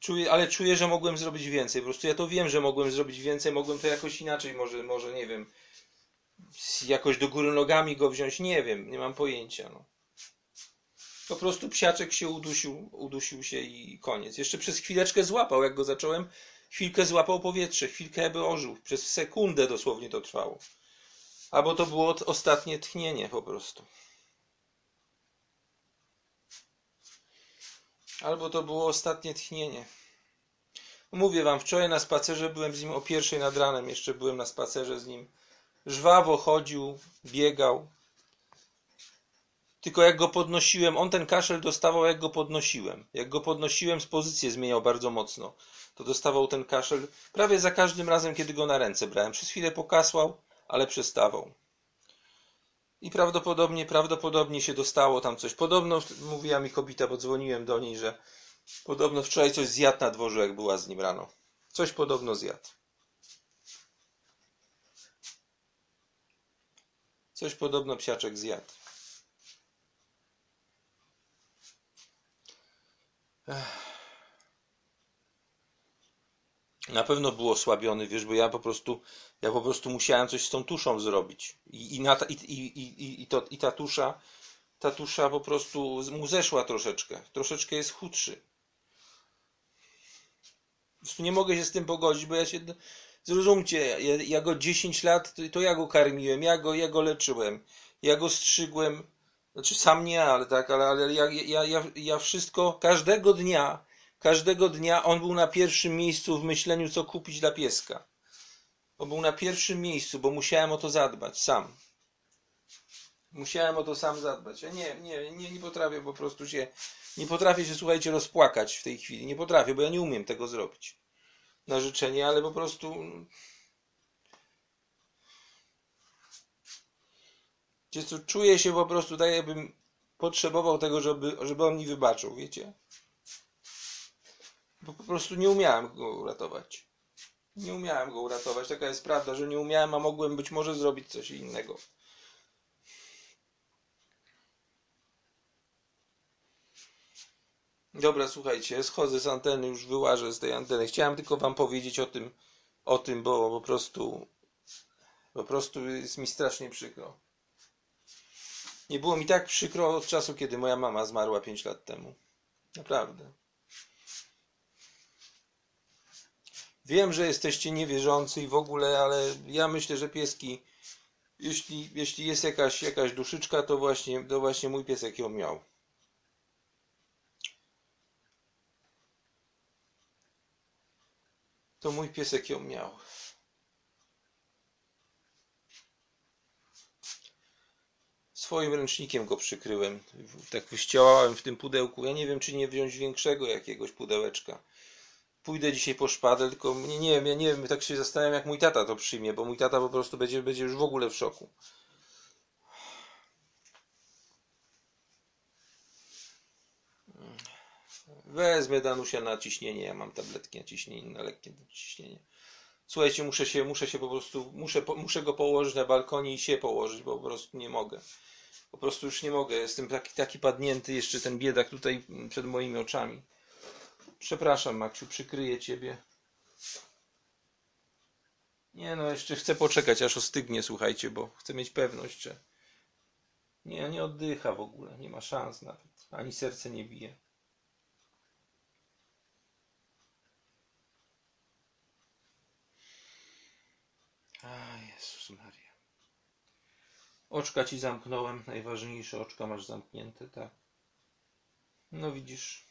Czuję, ale czuję, że mogłem zrobić więcej. Po prostu ja to wiem, że mogłem zrobić więcej, mogłem to jakoś inaczej, może, może nie wiem, jakoś do góry nogami go wziąć, nie wiem, nie mam pojęcia. No. Po prostu psiaczek się udusił, udusił się i koniec. Jeszcze przez chwileczkę złapał, jak go zacząłem, chwilkę złapał powietrze, chwilkę by ożył. Przez sekundę dosłownie to trwało. Albo to było ostatnie tchnienie po prostu. Albo to było ostatnie tchnienie. Mówię wam, wczoraj na spacerze byłem z nim o pierwszej nad ranem, jeszcze byłem na spacerze z nim. Żwawo chodził, biegał. Tylko jak go podnosiłem, on ten kaszel dostawał jak go podnosiłem. Jak go podnosiłem, z pozycję zmieniał bardzo mocno. To dostawał ten kaszel prawie za każdym razem, kiedy go na ręce brałem. Przez chwilę pokasłał, ale przestawał. I prawdopodobnie, prawdopodobnie się dostało tam coś. Podobno mówiła mi kobieta, bo dzwoniłem do niej, że podobno wczoraj coś zjadł na dworzu, jak była z nim rano. Coś podobno zjadł. Coś podobno psiaczek zjadł. Na pewno był osłabiony, wiesz, bo ja po prostu, ja po prostu musiałem coś z tą tuszą zrobić. I, i, na i, i, i, to, i ta tusza, ta tusza po prostu mu zeszła troszeczkę. Troszeczkę jest chudszy. Po prostu nie mogę się z tym pogodzić, bo ja się, zrozumcie, ja, ja go 10 lat, to, ja go karmiłem, ja go, ja go leczyłem, ja go strzygłem, znaczy sam nie, ale tak, ale, ale ja, ja, ja, ja wszystko, każdego dnia, każdego dnia on był na pierwszym miejscu w myśleniu, co kupić dla pieska. On był na pierwszym miejscu, bo musiałem o to zadbać sam. Musiałem o to sam zadbać. Ja nie, nie, nie, nie potrafię po prostu się, nie potrafię się, słuchajcie, rozpłakać w tej chwili. Nie potrafię, bo ja nie umiem tego zrobić. Na życzenie, ale po prostu co, czuję się po prostu tak, jakbym potrzebował tego, żeby, żeby on mi wybaczył, wiecie? Bo po prostu nie umiałem go uratować. Nie umiałem go uratować. Taka jest prawda, że nie umiałem, a mogłem być może zrobić coś innego. Dobra, słuchajcie, schodzę z anteny, już wyłażę z tej anteny. Chciałem tylko wam powiedzieć o tym, o tym, bo po prostu po prostu jest mi strasznie przykro. Nie było mi tak przykro od czasu, kiedy moja mama zmarła 5 lat temu. Naprawdę. Wiem, że jesteście niewierzący i w ogóle, ale ja myślę, że pieski, jeśli, jeśli jest jakaś, jakaś duszyczka, to właśnie, to właśnie mój piesek ją miał. To mój piesek ją miał. Swoim ręcznikiem go przykryłem. Tak wyściełałem w tym pudełku. Ja nie wiem, czy nie wziąć większego jakiegoś pudełeczka. Pójdę dzisiaj po szpadę, tylko nie, nie wiem, ja nie wiem, tak się zastanawiam, jak mój tata to przyjmie, bo mój tata po prostu będzie, będzie już w ogóle w szoku. Wezmę Danusia na ciśnienie. Ja mam tabletki na ciśnienie, na lekkie ciśnienie. Słuchajcie, muszę się, muszę się po prostu, muszę, muszę go położyć na balkonie i się położyć, bo po prostu nie mogę. Po prostu już nie mogę. Jestem taki, taki padnięty, jeszcze ten biedak tutaj przed moimi oczami. Przepraszam, Maksiu, przykryję ciebie. Nie no, jeszcze chcę poczekać, aż ostygnie, słuchajcie, bo chcę mieć pewność, że nie, nie oddycha w ogóle, nie ma szans nawet, ani serce nie bije. Jezus Maria. Oczka ci zamknąłem, najważniejsze oczka masz zamknięte, tak. No widzisz.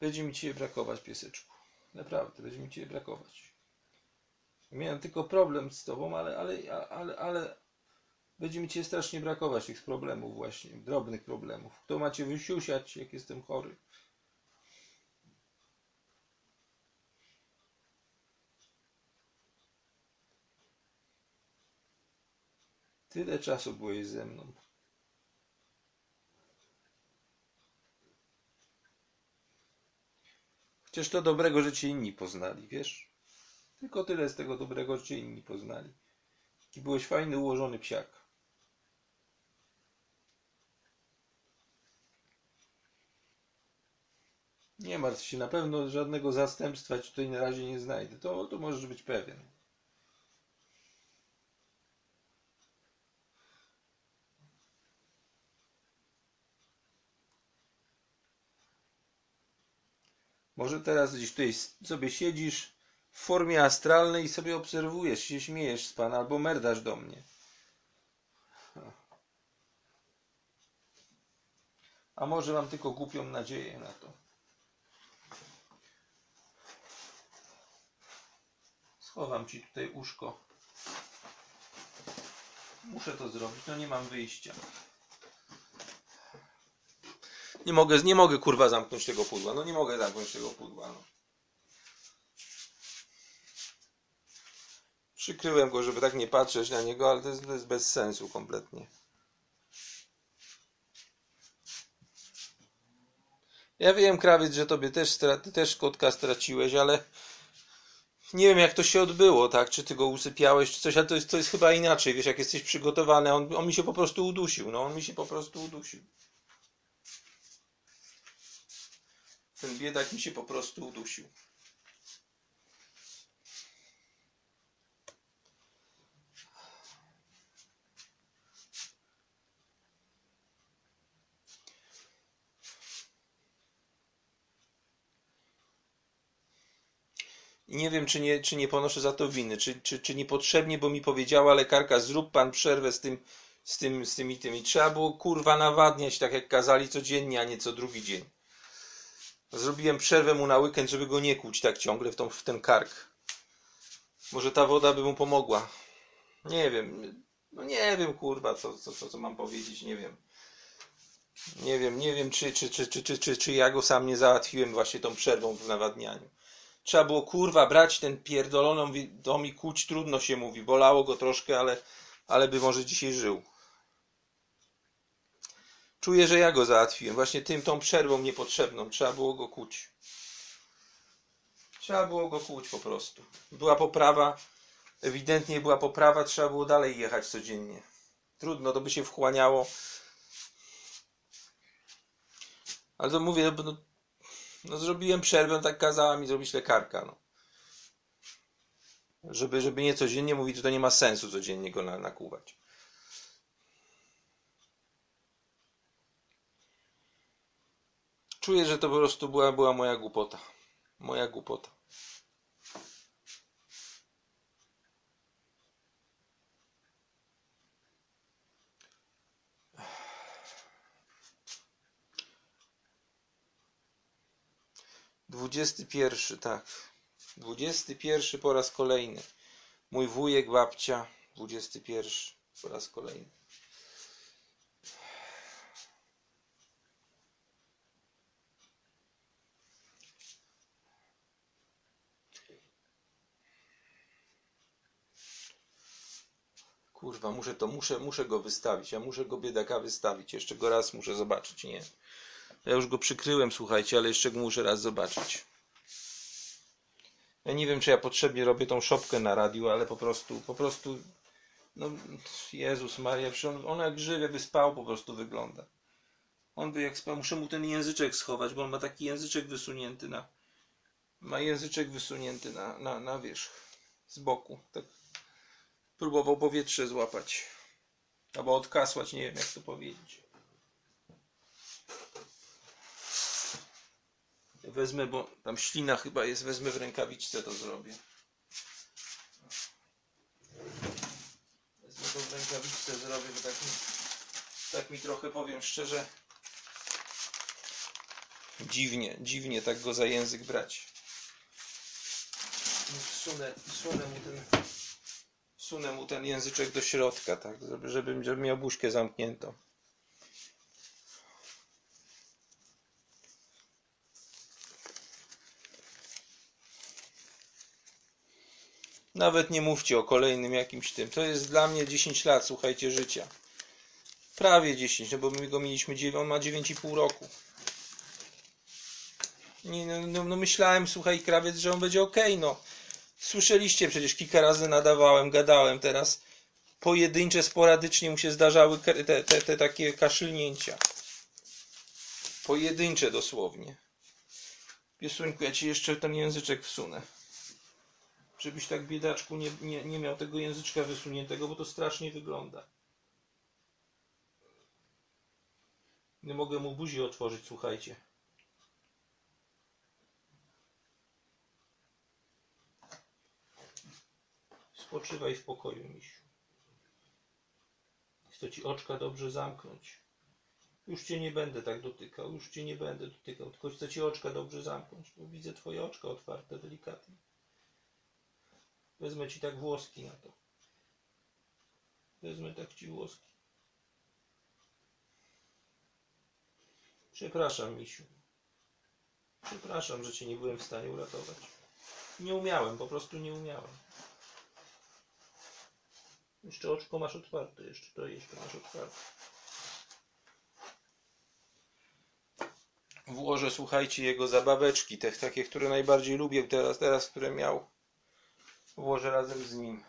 Będzie mi cię brakować, pieseczku. Naprawdę, będzie mi cię brakować. Miałem tylko problem z tobą, ale, ale, ale, ale będzie mi cię strasznie brakować tych problemów właśnie, drobnych problemów. Kto macie wysiusiać, jak jestem chory? Tyle czasu byłeś ze mną. Chociaż to dobrego, że cię inni poznali, wiesz? Tylko tyle z tego dobrego, że cię inni poznali. Jaki byłeś fajny, ułożony psiak. Nie martw się, na pewno żadnego zastępstwa ci tutaj na razie nie znajdę. To, to możesz być pewien. Może teraz gdzieś tutaj sobie siedzisz w formie astralnej i sobie obserwujesz, się śmiejesz z Pana albo merdasz do mnie. A może mam tylko głupią nadzieję na to. Schowam Ci tutaj uszko. Muszę to zrobić, no nie mam wyjścia. Nie mogę, nie mogę kurwa zamknąć tego pudła. No nie mogę zamknąć tego pudła. No. Przykryłem go, żeby tak nie patrzeć na niego, ale to jest, to jest bez sensu kompletnie. Ja wiem, krawiec, że tobie też, ty też kotka straciłeś, ale nie wiem, jak to się odbyło, tak? Czy ty go usypiałeś, czy coś, ale to jest, to jest chyba inaczej, wiesz, jak jesteś przygotowany, on, on mi się po prostu udusił, no, on mi się po prostu udusił. Ten biedak mi się po prostu udusił. Nie wiem, czy nie, czy nie ponoszę za to winy, czy, czy, czy niepotrzebnie, bo mi powiedziała lekarka, zrób pan przerwę z tym, z tym, z tymi, tymi. Trzeba było kurwa nawadniać, tak jak kazali codziennie, a nie co drugi dzień. Zrobiłem przerwę mu na weekend, żeby go nie kłuć tak ciągle w, tą, w ten kark. Może ta woda by mu pomogła. Nie wiem. No nie wiem, kurwa, co, co, co, co mam powiedzieć, nie wiem. Nie wiem, nie wiem, czy, czy, czy, czy, czy, czy, czy ja go sam nie załatwiłem właśnie tą przerwą w nawadnianiu. Trzeba było, kurwa, brać ten pierdoloną dom i kłuć, trudno się mówi. Bolało go troszkę, ale, ale by może dzisiaj żył. Czuję, że ja go załatwiłem. Właśnie tym, tą przerwą niepotrzebną. Trzeba było go kuć. Trzeba było go kłuć po prostu. Była poprawa. Ewidentnie była poprawa. Trzeba było dalej jechać codziennie. Trudno, to by się wchłaniało. Ale to mówię, no, no zrobiłem przerwę, tak kazała mi zrobić lekarka. No. Żeby, żeby nie codziennie mówić, to, nie ma sensu codziennie go na. Czuję, że to po prostu była, była moja głupota. Moja głupota. Dwudziesty pierwszy, tak. Dwudziesty pierwszy po raz kolejny. Mój wujek, babcia. Dwudziesty pierwszy po raz kolejny. Kurwa, muszę to, muszę, muszę go wystawić. Ja muszę go biedaka wystawić. Jeszcze go raz muszę zobaczyć, nie? Ja już go przykryłem, słuchajcie, ale jeszcze go muszę raz zobaczyć. Ja nie wiem, czy ja potrzebnie robię tą szopkę na radiu, ale po prostu, po prostu, no, Jezus Maria, on jak żywy by spał po prostu wygląda. On by jak spał, muszę mu ten języczek schować, bo on ma taki języczek wysunięty na, ma języczek wysunięty na, na, na wierzch, z boku, tak. Próbował powietrze złapać, albo odkasłać, nie wiem jak to powiedzieć. Wezmę, bo tam ślina chyba jest, wezmę w rękawiczce to zrobię. Wezmę to w rękawiczce zrobię, bo tak mi, tak mi trochę powiem szczerze. Dziwnie, dziwnie tak go za język brać. Wsunę, wsunę mu ten, wsunę mu ten języczek do środka, tak, żeby, żeby, miał buźkę zamkniętą. Nawet nie mówcie o kolejnym jakimś tym. To jest dla mnie 10 lat, słuchajcie, życia. Prawie 10, no bo my go mieliśmy, on ma 9,5 roku. No, no, no myślałem, słuchaj, krawiec, że on będzie ok, no. Słyszeliście przecież, kilka razy nadawałem, gadałem teraz. Pojedyncze, sporadycznie mu się zdarzały te, te, te, takie kaszlnięcia. Pojedyncze dosłownie. Piesuńku, ja ci jeszcze ten języczek wsunę żebyś tak biedaczku nie, nie, nie miał tego języczka wysuniętego, bo to strasznie wygląda. Nie mogę mu buzi otworzyć, słuchajcie. Spoczywaj w pokoju, misiu. Chcę ci oczka dobrze zamknąć. Już cię nie będę tak dotykał, już cię nie będę dotykał, tylko chcę ci oczka dobrze zamknąć, bo widzę twoje oczka otwarte delikatnie. Wezmę ci tak włoski na to. Wezmę tak ci włoski. Przepraszam, misiu. Przepraszam, że cię nie byłem w stanie uratować. Nie umiałem, po prostu nie umiałem. Jeszcze oczko masz otwarte, jeszcze to jeszcze masz otwarte. Włożę, słuchajcie, jego zabaweczki, te takie, które najbardziej lubię teraz, teraz, które miał włożę razem z nim.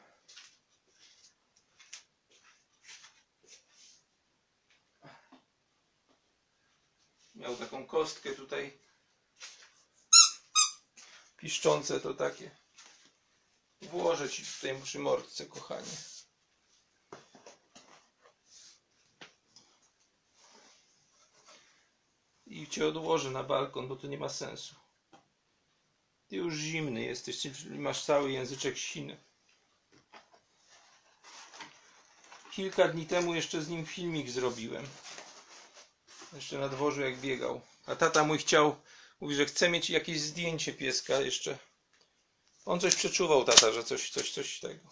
Miał taką kostkę tutaj. Piszczące to takie. Włożę ci tutaj przy mordce, kochanie. I cię odłożę na balkon, bo to nie ma sensu. Ty już zimny jesteś, masz cały języczek siny. Kilka dni temu jeszcze z nim filmik zrobiłem. Jeszcze na dworzu jak biegał. A tata mój chciał, mówi, że chce mieć jakieś zdjęcie pieska jeszcze. On coś przeczuwał, tata, że coś, coś, coś tego.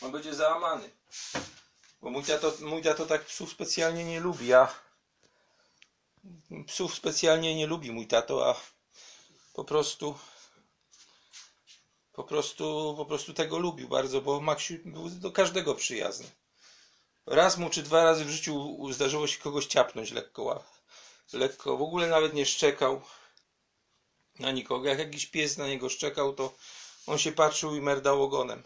On będzie załamany. Bo mój tato, mój tato tak psów specjalnie nie lubi. Ja psów specjalnie nie lubi mój tato, a po prostu po prostu, po prostu tego lubił bardzo, bo Maksiu był do każdego przyjazny. Raz mu czy dwa razy w życiu zdarzyło się kogoś ciapnąć lekko, lekko, w ogóle nawet nie szczekał na nikogo. Jak jakiś pies na niego szczekał, to on się patrzył i merdał ogonem.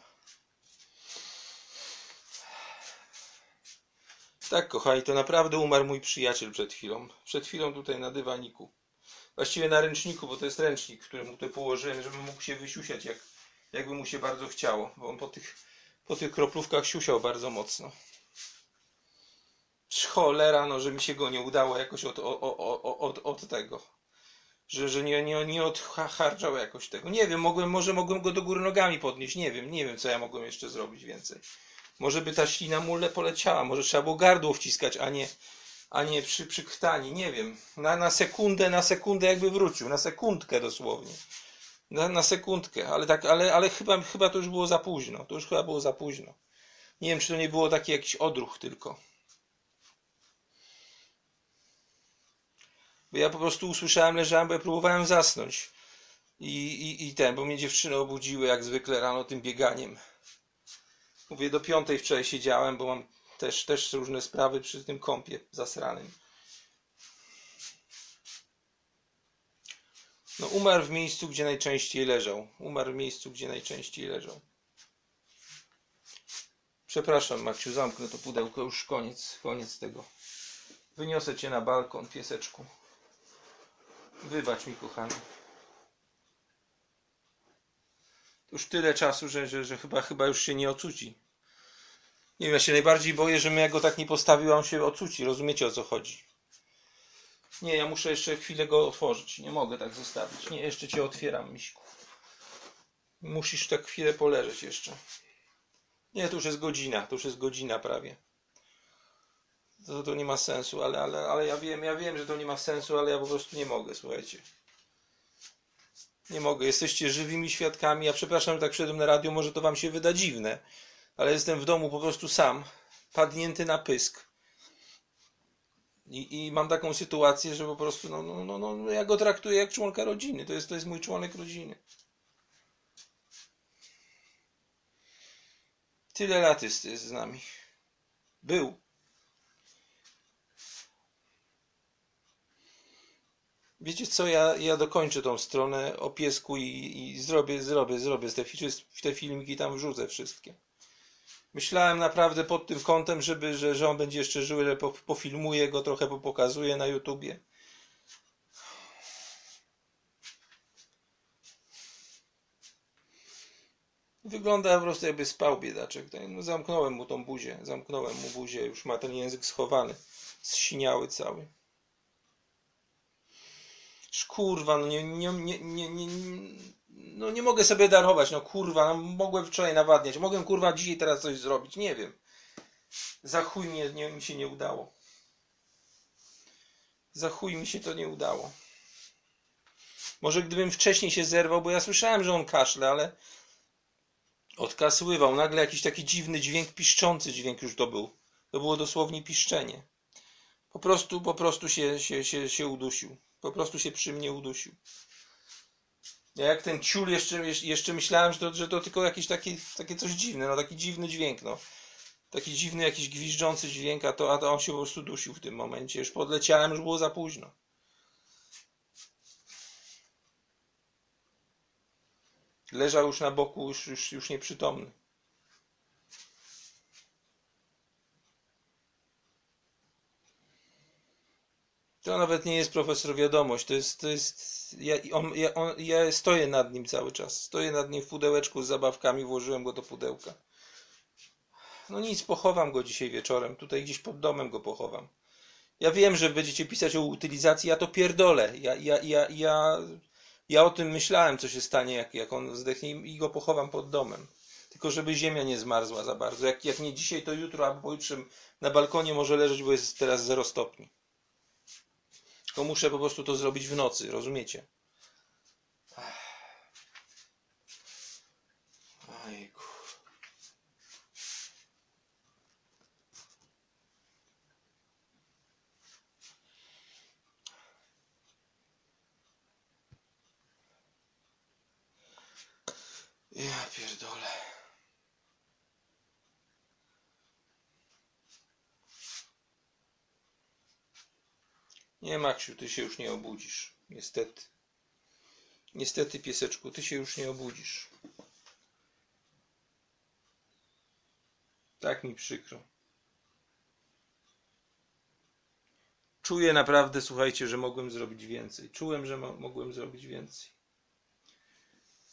Tak, kochani, to naprawdę umarł mój przyjaciel przed chwilą. Przed chwilą tutaj na dywaniku. właściwie na ręczniku, bo to jest ręcznik, który mu tutaj położyłem, żeby mógł się wysiusiać, jak, jakby mu się bardzo chciało, bo on po tych, po tych kroplówkach siusiał bardzo mocno. Cholera, no, że mi się go nie udało jakoś od, od, od, od, tego. Że, że nie, nie, nie odharczał jakoś tego. Nie wiem, mogłem, może mogłem go do góry nogami podnieść. Nie wiem, nie wiem, co ja mogłem jeszcze zrobić więcej. Może by ta ślina mu le- poleciała, może trzeba było gardło wciskać, a nie, a nie przy, przy krtani, nie wiem. Na, na sekundę, na sekundę jakby wrócił, na sekundkę dosłownie. Na, na sekundkę, ale tak, ale, ale chyba, chyba to już było za późno. To już chyba było za późno. Nie wiem, czy to nie było taki jakiś odruch tylko. Bo ja po prostu usłyszałem, leżałem, bo ja próbowałem zasnąć. I, i, i ten, bo mnie dziewczyny obudziły jak zwykle rano tym bieganiem. Mówię, do piątej wczoraj siedziałem, bo mam też, też różne sprawy przy tym kąpie zasranym. No umarł w miejscu, gdzie najczęściej leżał. Umarł w miejscu, gdzie najczęściej leżał. Przepraszam, Maksiu, zamknę to pudełko, już koniec, koniec tego. Wyniosę cię na balkon, pieseczku. Wybacz mi, kochany. Już tyle czasu, że, że, że chyba, chyba już się nie ocuci. Nie wiem, ja się najbardziej boję, że ja go tak nie postawił, a on się ocuci. Rozumiecie o co chodzi? Nie, ja muszę jeszcze chwilę go otworzyć. Nie mogę tak zostawić. Nie, jeszcze cię otwieram, miśku. Musisz tak chwilę poleżeć jeszcze. Nie, to już jest godzina. To już jest godzina prawie. To, to nie ma sensu, ale, ale, ale ja wiem, ja wiem, że to nie ma sensu, ale ja po prostu nie mogę, słuchajcie. Nie mogę. Jesteście żywymi świadkami. Ja przepraszam, że tak wszedłem na radio, może to wam się wyda dziwne, ale jestem w domu po prostu sam, padnięty na pysk. I, i mam taką sytuację, że po prostu, no, no, no, no, ja go traktuję jak członka rodziny. To jest, to jest mój członek rodziny. Tyle lat jest, jest z nami. Był. Wiecie co, ja, ja dokończę tą stronę o piesku i, i zrobię, zrobię, zrobię te, te filmiki tam wrzucę wszystkie. Myślałem naprawdę pod tym kątem, żeby, że, że on będzie jeszcze żył, że po, pofilmuję go, trochę popokazuję na YouTubie. Wygląda po prostu jakby spał biedaczek. Tak, No, zamknąłem mu tą buzię, zamknąłem mu buzię, już ma ten język schowany, zsiniały cały. Kurwa, no nie, nie, nie, nie, nie, no nie mogę sobie darować, no kurwa, no mogłem wczoraj nawadniać, mogłem kurwa dzisiaj teraz coś zrobić, nie wiem. Za chuj nie, mi się nie udało. Za chuj mi się to nie udało. Może gdybym wcześniej się zerwał, bo ja słyszałem, że on kaszle, ale odkasływał. Nagle jakiś taki dziwny dźwięk, piszczący dźwięk już to był. To było dosłownie piszczenie. Po prostu, po prostu się, się, się, się udusił. Po prostu się przy mnie udusił. Ja jak ten ciul jeszcze, jeszcze myślałem, że to, że to tylko jakieś takie, takie coś dziwne, no taki dziwny dźwięk, no. Taki dziwny, jakiś gwizdzący dźwięk, a to, a to on się po prostu dusił w tym momencie. Już podleciałem, już było za późno. Leżał już na boku, już, już, już nieprzytomny. To nawet nie jest profesor wiadomość, to jest, to jest, ja, on, ja, on, ja stoję nad nim cały czas, stoję nad nim w pudełeczku z zabawkami, włożyłem go do pudełka. No nic, pochowam go dzisiaj wieczorem, tutaj gdzieś pod domem go pochowam. Ja wiem, że będziecie pisać o utylizacji, ja to pierdolę, ja, ja, ja, ja, ja o tym myślałem, co się stanie, jak, jak on zdechnie i go pochowam pod domem. Tylko żeby ziemia nie zmarzła za bardzo, jak, jak nie dzisiaj, to jutro albo pojutrze na balkonie może leżeć, bo jest teraz 0 stopni. Tylko muszę po prostu to zrobić w nocy, rozumiecie? Ojku. Ja pierdolę. Nie, Maksiu, ty się już nie obudzisz. Niestety. Niestety, pieseczku, ty się już nie obudzisz. Tak mi przykro. czuję naprawdę, słuchajcie, że mogłem zrobić więcej. Czułem, że mo mogłem zrobić więcej.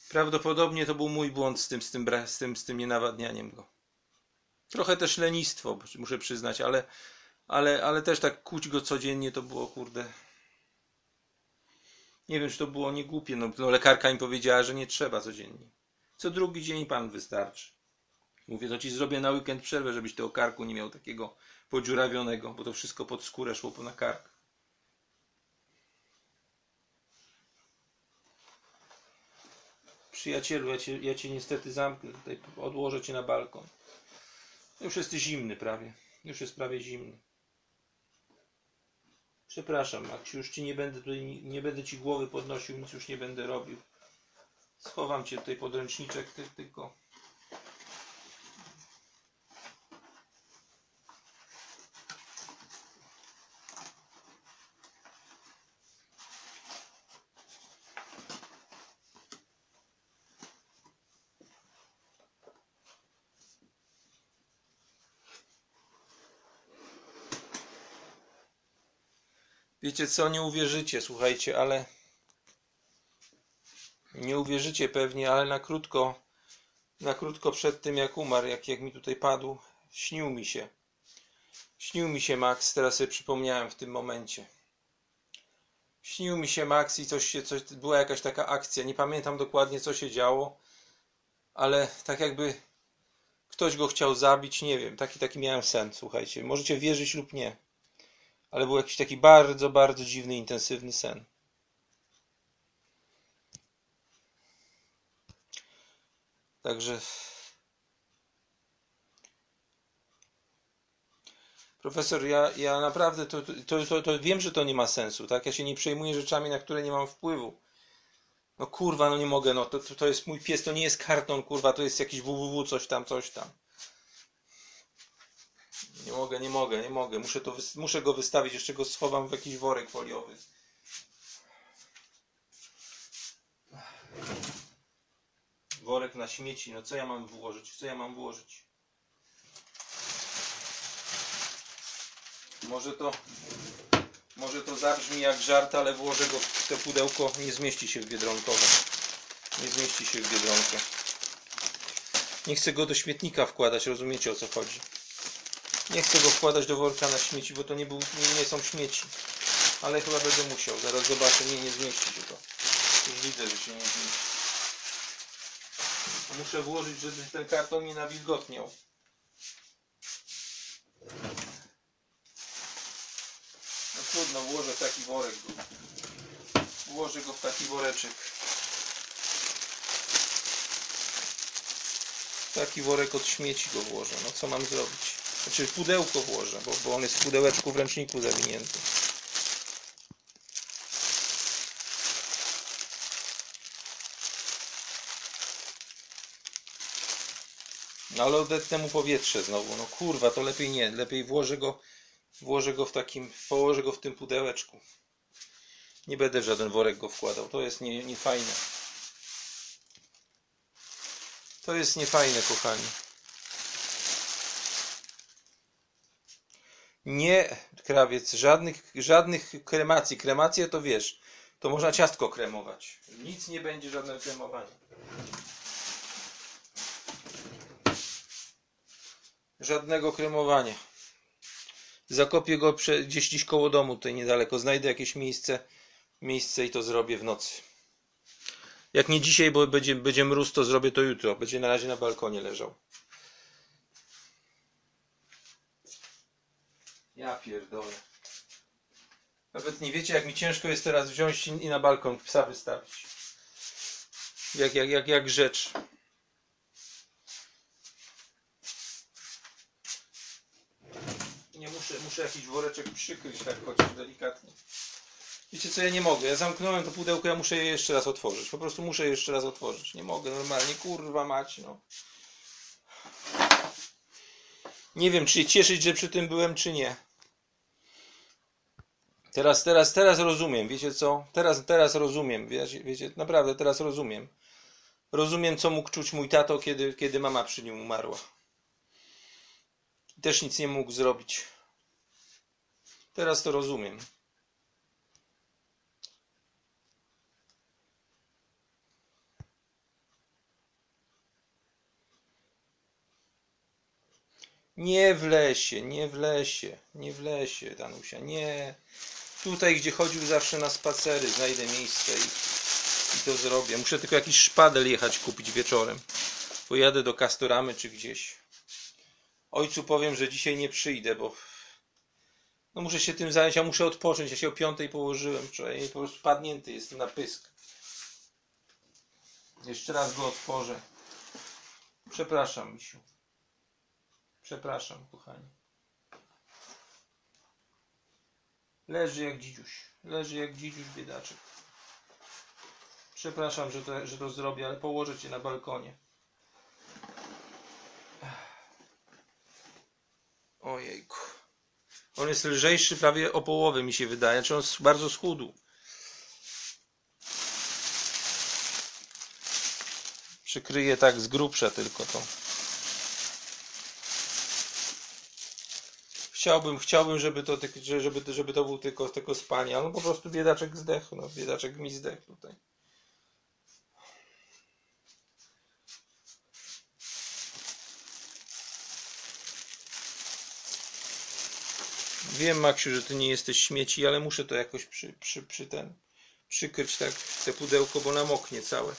Prawdopodobnie to był mój błąd z tym, z tym, z tym, z tym nienawadnianiem go. Trochę też lenistwo, muszę przyznać, ale, ale, ale też tak kuć go codziennie to było, kurde. Nie wiem, czy to było niegłupie. No, no lekarka mi powiedziała, że nie trzeba codziennie. Co drugi dzień pan wystarczy. Mówię, to ci zrobię na weekend przerwę, żebyś tego karku nie miał takiego podziurawionego, bo to wszystko pod skórę szło po na kark. Przyjacielu, ja cię, ja cię niestety zamknę, tutaj odłożę cię na balkon. Już jest zimny prawie. Już jest prawie zimny. Przepraszam, Maksiu, już ci nie będę tutaj, nie będę ci głowy podnosił, nic już nie będę robił. Schowam cię tutaj pod ręczniczek, ty, tylko. Wiecie co, nie uwierzycie, słuchajcie, ale nie uwierzycie pewnie, ale na krótko, na krótko przed tym jak umarł, jak, jak mi tutaj padł, śnił mi się. Śnił mi się Max, teraz sobie przypomniałem w tym momencie. Śnił mi się Max i coś się, coś, była jakaś taka akcja, nie pamiętam dokładnie co się działo, ale tak jakby ktoś go chciał zabić, nie wiem, taki, taki miałem sen, słuchajcie, możecie wierzyć lub nie ale był jakiś taki bardzo, bardzo dziwny, intensywny sen. Także profesor, ja, ja naprawdę to, to, to, to wiem, że to nie ma sensu, tak? Ja się nie przejmuję rzeczami, na które nie mam wpływu. No kurwa, no nie mogę, no to, to, jest mój pies, to nie jest karton, kurwa, to jest jakiś www, coś tam, coś tam. Nie mogę, nie mogę, nie mogę. Muszę, to, muszę go wystawić, jeszcze go schowam w jakiś worek foliowy. Worek na śmieci, no co ja mam włożyć? Co ja mam włożyć? Może to, może to zabrzmi jak żart, ale włożę go w to pudełko, nie zmieści się w biedronkowe. Nie zmieści się w biedronkę. Nie chcę go do śmietnika wkładać, rozumiecie o co chodzi. Nie chcę go wkładać do worka na śmieci, bo to nie, był, nie, są śmieci. Ale chyba będę musiał. Zaraz zobaczę. Nie, nie zmieści się to. Już widzę, że się nie zmieści. Muszę włożyć, żeby ten karton nie nawilgotniał. No trudno, włożę w taki worek go. Włożę go w taki woreczek. Taki worek od śmieci go włożę. No co mam zrobić? Znaczy pudełko włożę, bo, bo on jest w pudełeczku w ręczniku zawinięty. No ale odetnę mu powietrze znowu. No kurwa, to lepiej nie. Lepiej włożę go, włożę go w takim, położę go w tym pudełeczku. Nie będę w żaden worek go wkładał. To jest niefajne. Nie, to jest niefajne, kochani. Nie, krawiec, żadnych, żadnych kremacji. Kremacje to wiesz, to można ciastko kremować. Nic nie będzie żadne kremowanie. Żadnego kremowania. Zakopię go gdzieś, gdzieś koło domu, tutaj niedaleko. Znajdę jakieś miejsce, miejsce i to zrobię w nocy. Jak nie dzisiaj, bo będzie, będzie mróz, to zrobię to jutro. Będzie na razie na balkonie leżał. Ja pierdolę. Nawet nie wiecie, jak mi ciężko jest teraz wziąć i na balkon psa wystawić. Jak, jak, jak, jak rzecz. Nie muszę, muszę jakiś woreczek przykryć tak chociaż delikatnie. Wiecie co, ja nie mogę. Ja zamknąłem to pudełko, ja muszę je jeszcze raz otworzyć. Po prostu muszę je jeszcze raz otworzyć. Nie mogę normalnie, kurwa mać, no. Nie wiem, czy się cieszyć, że przy tym byłem, czy nie. Teraz, teraz, teraz rozumiem, wiecie co? Teraz, teraz rozumiem, wiecie, wiecie, naprawdę teraz rozumiem. Rozumiem, co mógł czuć mój tato, kiedy, kiedy mama przy nim umarła. Też nic nie mógł zrobić. Teraz to rozumiem. Nie w lesie, nie w lesie, nie w lesie, Danusia, nie. Tutaj, gdzie chodził zawsze na spacery, znajdę miejsce i, i to zrobię. Muszę tylko jakiś szpadel jechać kupić wieczorem. Pojadę do Kastoramy czy gdzieś. Ojcu powiem, że dzisiaj nie przyjdę, bo no muszę się tym zająć, ja muszę odpocząć. Ja się o piątej położyłem wczoraj po prostu padnięty jestem na pysk. Jeszcze raz go otworzę. Przepraszam, misiu. Przepraszam, kochanie. Leży jak dzidziuś. Leży jak dzidziuś, biedaczek. Przepraszam, że to, że to zrobię, ale położę cię na balkonie. Ojejku. On jest lżejszy prawie o połowę, mi się wydaje. Czy on s- bardzo schudł. Przykryję tak z grubsza tylko to. Chciałbym, chciałbym, żeby to, żeby, żeby to był tylko, tylko spanie, ale no po prostu biedaczek zdechł, no biedaczek mi zdechł tutaj. Wiem, Maksiu, że ty nie jesteś śmieci, ale muszę to jakoś przy, przy, przy ten, przykryć tak te pudełko, bo namoknie całe.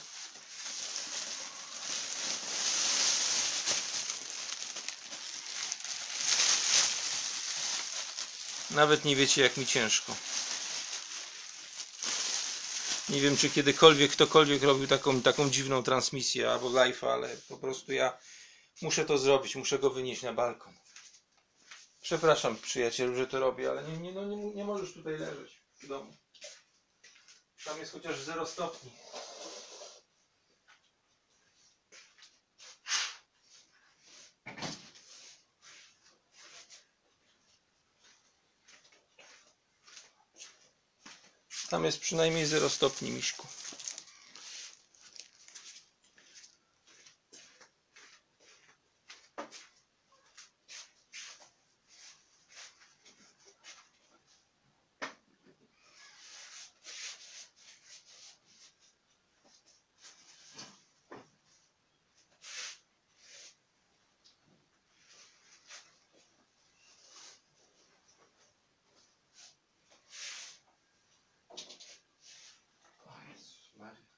Nawet nie wiecie, jak mi ciężko. Nie wiem, czy kiedykolwiek ktokolwiek robił taką, taką dziwną transmisję albo live'a, ale po prostu ja muszę to zrobić, muszę go wynieść na balkon. Przepraszam, przyjacielu, że to robię, ale nie, nie, no, nie, nie możesz tutaj leżeć w domu. Tam jest chociaż 0 stopni. Tam jest przynajmniej 0 stopni, Miśku. O Jezus Maria.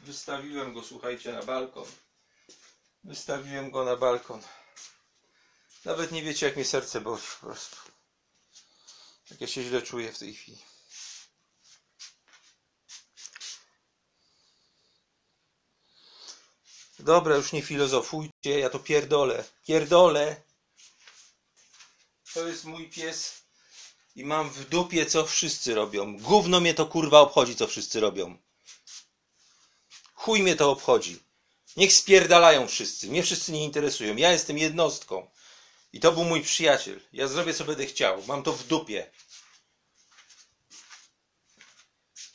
Wystawiłem go, słuchajcie, na balkon. Wystawiłem go na balkon. Nawet nie wiecie, jak mnie serce boli po prostu. Jak ja się źle czuję w tej chwili. Dobra, już nie filozofujcie, ja to pierdolę. Pierdolę. To jest mój pies i mam w dupie, co wszyscy robią. Gówno mnie to kurwa obchodzi, co wszyscy robią. Chuj mnie to obchodzi. Niech spierdalają wszyscy. Mnie wszyscy nie interesują. Ja jestem jednostką. I to był mój przyjaciel. Ja zrobię, co będę chciał. Mam to w dupie.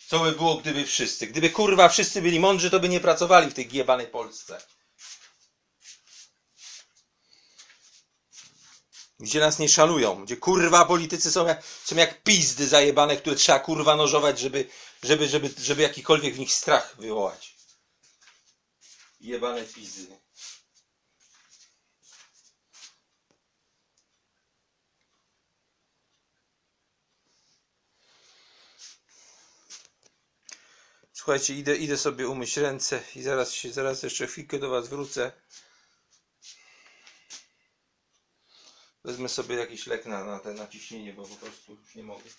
Co by było, gdyby wszyscy? Gdyby kurwa wszyscy byli mądrzy, to by nie pracowali w tej giebanej Polsce. Gdzie nas nie szanują, gdzie kurwa politycy są jak, są jak pizdy zajebane, które trzeba kurwa nożować, żeby, żeby, żeby, żeby jakikolwiek w nich strach wywołać. Jebane pizdy. Słuchajcie, idę, idę sobie umyć ręce i zaraz się, zaraz jeszcze chwilkę do was wrócę. Wezmę sobie jakiś lek na, na te naciśnienie, bo po prostu już nie mogę.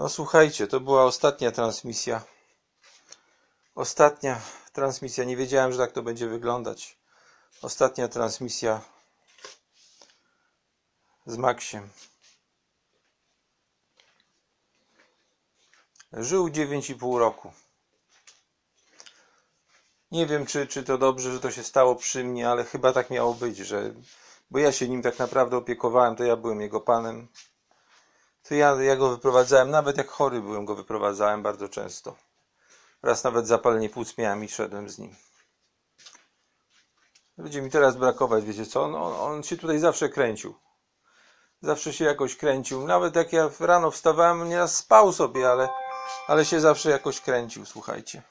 No słuchajcie, to była ostatnia transmisja. Ostatnia transmisja. Nie wiedziałem, że tak to będzie wyglądać. Ostatnia transmisja z Maxiem. Żył 9,5 roku. Nie wiem, czy, czy to dobrze, że to się stało przy mnie, ale chyba tak miało być, że. Bo ja się nim tak naprawdę opiekowałem, to ja byłem jego panem. To ja, ja go wyprowadzałem, nawet jak chory byłem, go wyprowadzałem bardzo często. Raz nawet zapalenie płuc miałem i szedłem z nim. Będzie mi teraz brakować, wiecie co? On, on, on się tutaj zawsze kręcił. Zawsze się jakoś kręcił. Nawet jak ja rano wstawałem, nieraz spał sobie, ale, ale się zawsze jakoś kręcił, słuchajcie.